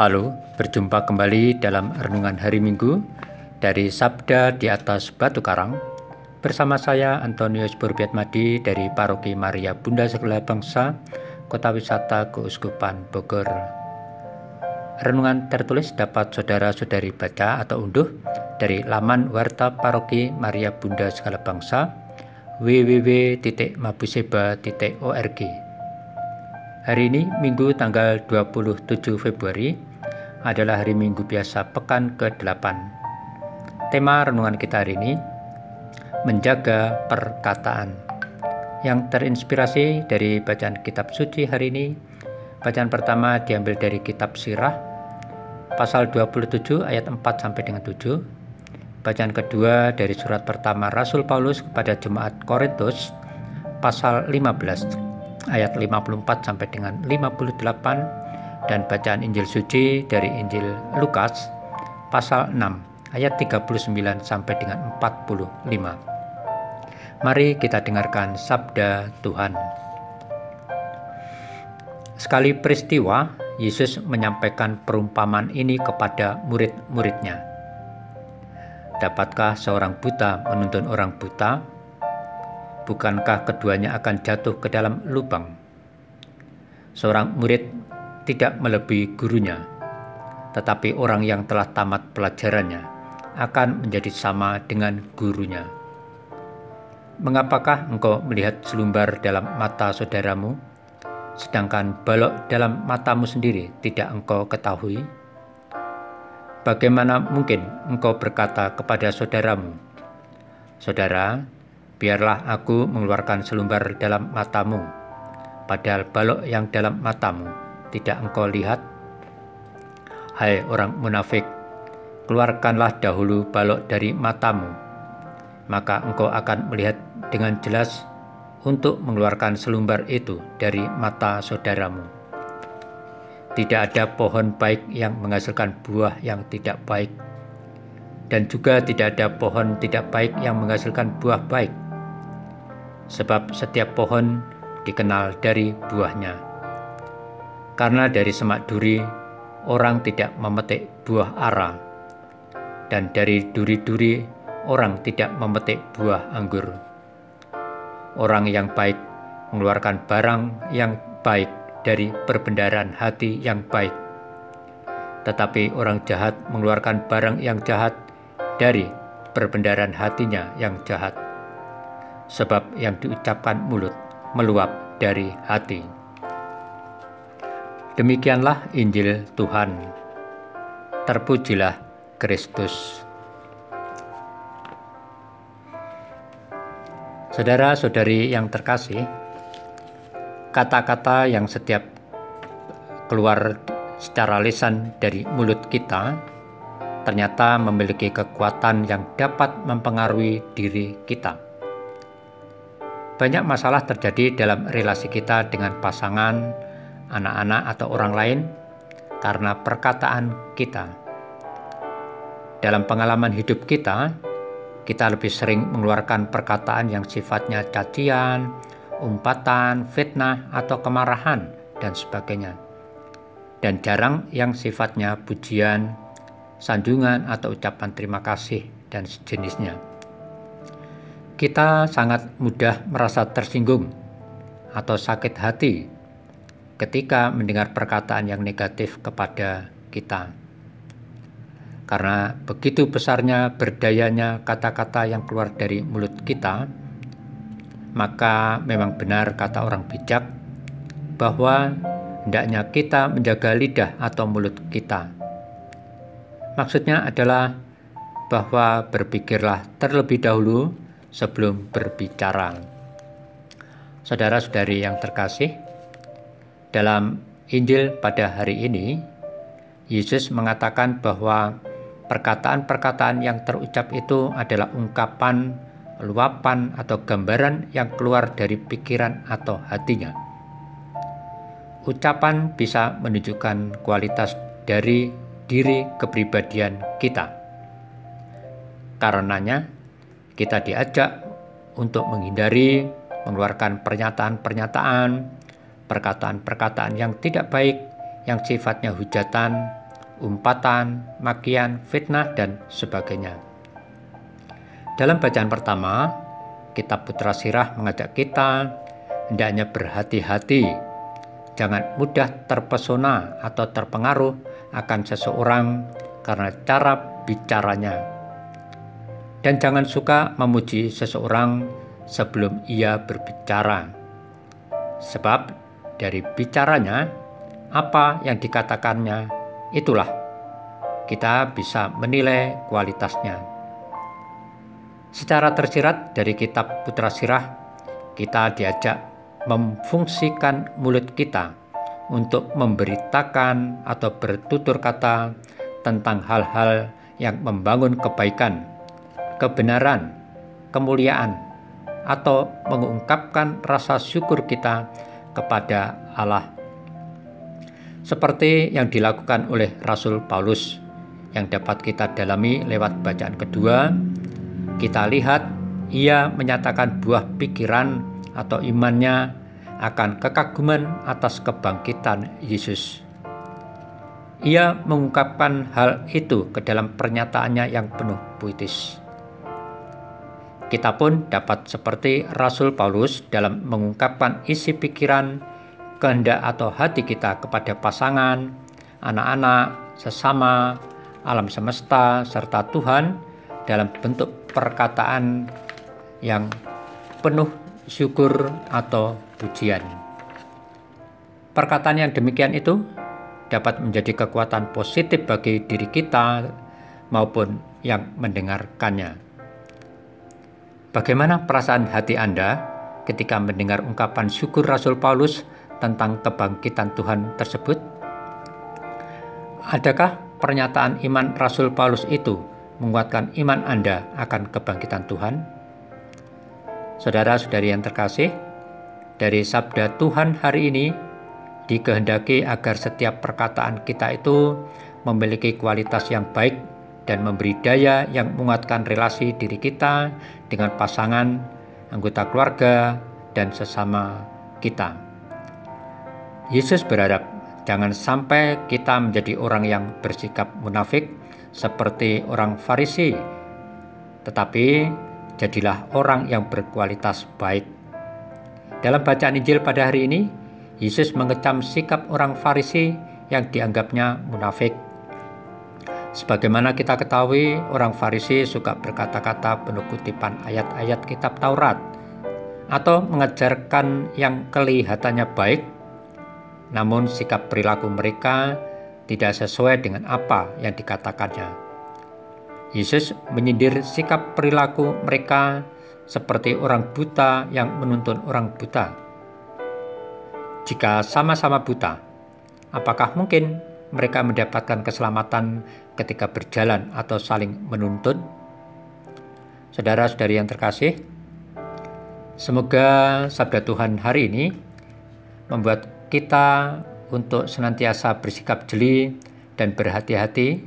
Halo, berjumpa kembali dalam renungan hari Minggu dari Sabda di atas Batu Karang bersama saya Antonius Madi dari Paroki Maria Bunda Segala Bangsa, Kota Wisata Keuskupan Bogor. Renungan tertulis dapat saudara-saudari baca atau unduh dari laman Warta Paroki Maria Bunda Segala Bangsa www.mabuseba.org. Hari ini Minggu tanggal 27 Februari adalah hari Minggu biasa pekan ke-8. Tema renungan kita hari ini menjaga perkataan yang terinspirasi dari bacaan kitab suci hari ini. Bacaan pertama diambil dari kitab Sirah pasal 27 ayat 4 sampai dengan 7. Bacaan kedua dari surat pertama Rasul Paulus kepada jemaat Korintus pasal 15 ayat 54 sampai dengan 58 dan bacaan Injil suci dari Injil Lukas pasal 6 ayat 39 sampai dengan 45. Mari kita dengarkan sabda Tuhan. Sekali peristiwa, Yesus menyampaikan perumpamaan ini kepada murid-muridnya. Dapatkah seorang buta menuntun orang buta? Bukankah keduanya akan jatuh ke dalam lubang? Seorang murid tidak melebihi gurunya, tetapi orang yang telah tamat pelajarannya akan menjadi sama dengan gurunya. Mengapakah engkau melihat selumbar dalam mata saudaramu, sedangkan balok dalam matamu sendiri tidak engkau ketahui? Bagaimana mungkin engkau berkata kepada saudaramu, "Saudara, biarlah aku mengeluarkan selumbar dalam matamu," padahal balok yang dalam matamu tidak engkau lihat? Hai orang munafik, keluarkanlah dahulu balok dari matamu, maka engkau akan melihat dengan jelas untuk mengeluarkan selumbar itu dari mata saudaramu. Tidak ada pohon baik yang menghasilkan buah yang tidak baik, dan juga tidak ada pohon tidak baik yang menghasilkan buah baik, sebab setiap pohon dikenal dari buahnya. Karena dari semak duri orang tidak memetik buah ara, dan dari duri-duri orang tidak memetik buah anggur. Orang yang baik mengeluarkan barang yang baik dari perbendaharaan hati yang baik, tetapi orang jahat mengeluarkan barang yang jahat dari perbendaharaan hatinya yang jahat, sebab yang diucapkan mulut meluap dari hati. Demikianlah Injil Tuhan. Terpujilah Kristus. Saudara-saudari yang terkasih, kata-kata yang setiap keluar secara lisan dari mulut kita ternyata memiliki kekuatan yang dapat mempengaruhi diri kita. Banyak masalah terjadi dalam relasi kita dengan pasangan, anak-anak atau orang lain karena perkataan kita. Dalam pengalaman hidup kita, kita lebih sering mengeluarkan perkataan yang sifatnya cacian, umpatan, fitnah, atau kemarahan, dan sebagainya. Dan jarang yang sifatnya pujian, sanjungan, atau ucapan terima kasih, dan sejenisnya. Kita sangat mudah merasa tersinggung atau sakit hati ketika mendengar perkataan yang negatif kepada kita. Karena begitu besarnya berdayanya kata-kata yang keluar dari mulut kita, maka memang benar kata orang bijak bahwa hendaknya kita menjaga lidah atau mulut kita. Maksudnya adalah bahwa berpikirlah terlebih dahulu sebelum berbicara. Saudara-saudari yang terkasih, dalam Injil pada hari ini, Yesus mengatakan bahwa perkataan-perkataan yang terucap itu adalah ungkapan, luapan, atau gambaran yang keluar dari pikiran atau hatinya. Ucapan bisa menunjukkan kualitas dari diri kepribadian kita. Karenanya, kita diajak untuk menghindari mengeluarkan pernyataan-pernyataan perkataan-perkataan yang tidak baik yang sifatnya hujatan umpatan, makian, fitnah, dan sebagainya. Dalam bacaan pertama, kitab Putra Sirah mengajak kita hendaknya berhati-hati, jangan mudah terpesona atau terpengaruh akan seseorang karena cara bicaranya. Dan jangan suka memuji seseorang sebelum ia berbicara. Sebab dari bicaranya, apa yang dikatakannya, itulah kita bisa menilai kualitasnya. Secara tersirat dari kitab Putra Sirah, kita diajak memfungsikan mulut kita untuk memberitakan atau bertutur kata tentang hal-hal yang membangun kebaikan, kebenaran, kemuliaan, atau mengungkapkan rasa syukur kita kepada Allah. Seperti yang dilakukan oleh Rasul Paulus yang dapat kita dalami lewat bacaan kedua, kita lihat ia menyatakan buah pikiran atau imannya akan kekaguman atas kebangkitan Yesus. Ia mengungkapkan hal itu ke dalam pernyataannya yang penuh puitis. Kita pun dapat seperti Rasul Paulus dalam mengungkapkan isi pikiran, kehendak atau hati kita kepada pasangan, anak-anak, sesama, alam semesta, serta Tuhan dalam bentuk perkataan yang penuh syukur atau pujian. Perkataan yang demikian itu dapat menjadi kekuatan positif bagi diri kita maupun yang mendengarkannya. Bagaimana perasaan hati Anda ketika mendengar ungkapan syukur Rasul Paulus tentang kebangkitan Tuhan tersebut? Adakah pernyataan iman Rasul Paulus itu menguatkan iman Anda akan kebangkitan Tuhan? Saudara-saudari yang terkasih, dari sabda Tuhan hari ini dikehendaki agar setiap perkataan kita itu memiliki kualitas yang baik dan memberi daya yang menguatkan relasi diri kita dengan pasangan, anggota keluarga, dan sesama kita. Yesus berharap jangan sampai kita menjadi orang yang bersikap munafik seperti orang Farisi, tetapi jadilah orang yang berkualitas baik. Dalam bacaan Injil pada hari ini, Yesus mengecam sikap orang Farisi yang dianggapnya munafik. Sebagaimana kita ketahui, orang Farisi suka berkata-kata penuh kutipan ayat-ayat kitab Taurat atau mengajarkan yang kelihatannya baik, namun sikap perilaku mereka tidak sesuai dengan apa yang dikatakannya. Yesus menyindir sikap perilaku mereka seperti orang buta yang menuntun orang buta. Jika sama-sama buta, apakah mungkin mereka mendapatkan keselamatan ketika berjalan atau saling menuntun? Saudara-saudari yang terkasih, semoga sabda Tuhan hari ini membuat kita untuk senantiasa bersikap jeli dan berhati-hati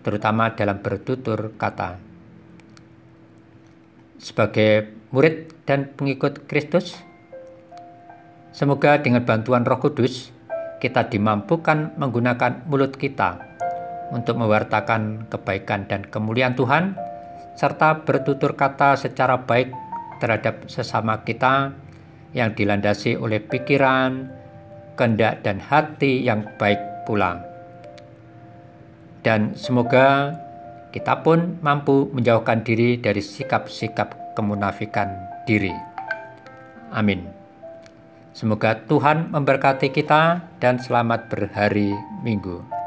terutama dalam bertutur kata. Sebagai murid dan pengikut Kristus, semoga dengan bantuan Roh Kudus kita dimampukan menggunakan mulut kita untuk mewartakan kebaikan dan kemuliaan Tuhan, serta bertutur kata secara baik terhadap sesama kita yang dilandasi oleh pikiran, kehendak, dan hati yang baik pula dan semoga kita pun mampu menjauhkan diri dari sikap-sikap kemunafikan diri. Amin. Semoga Tuhan memberkati kita dan selamat berhari Minggu.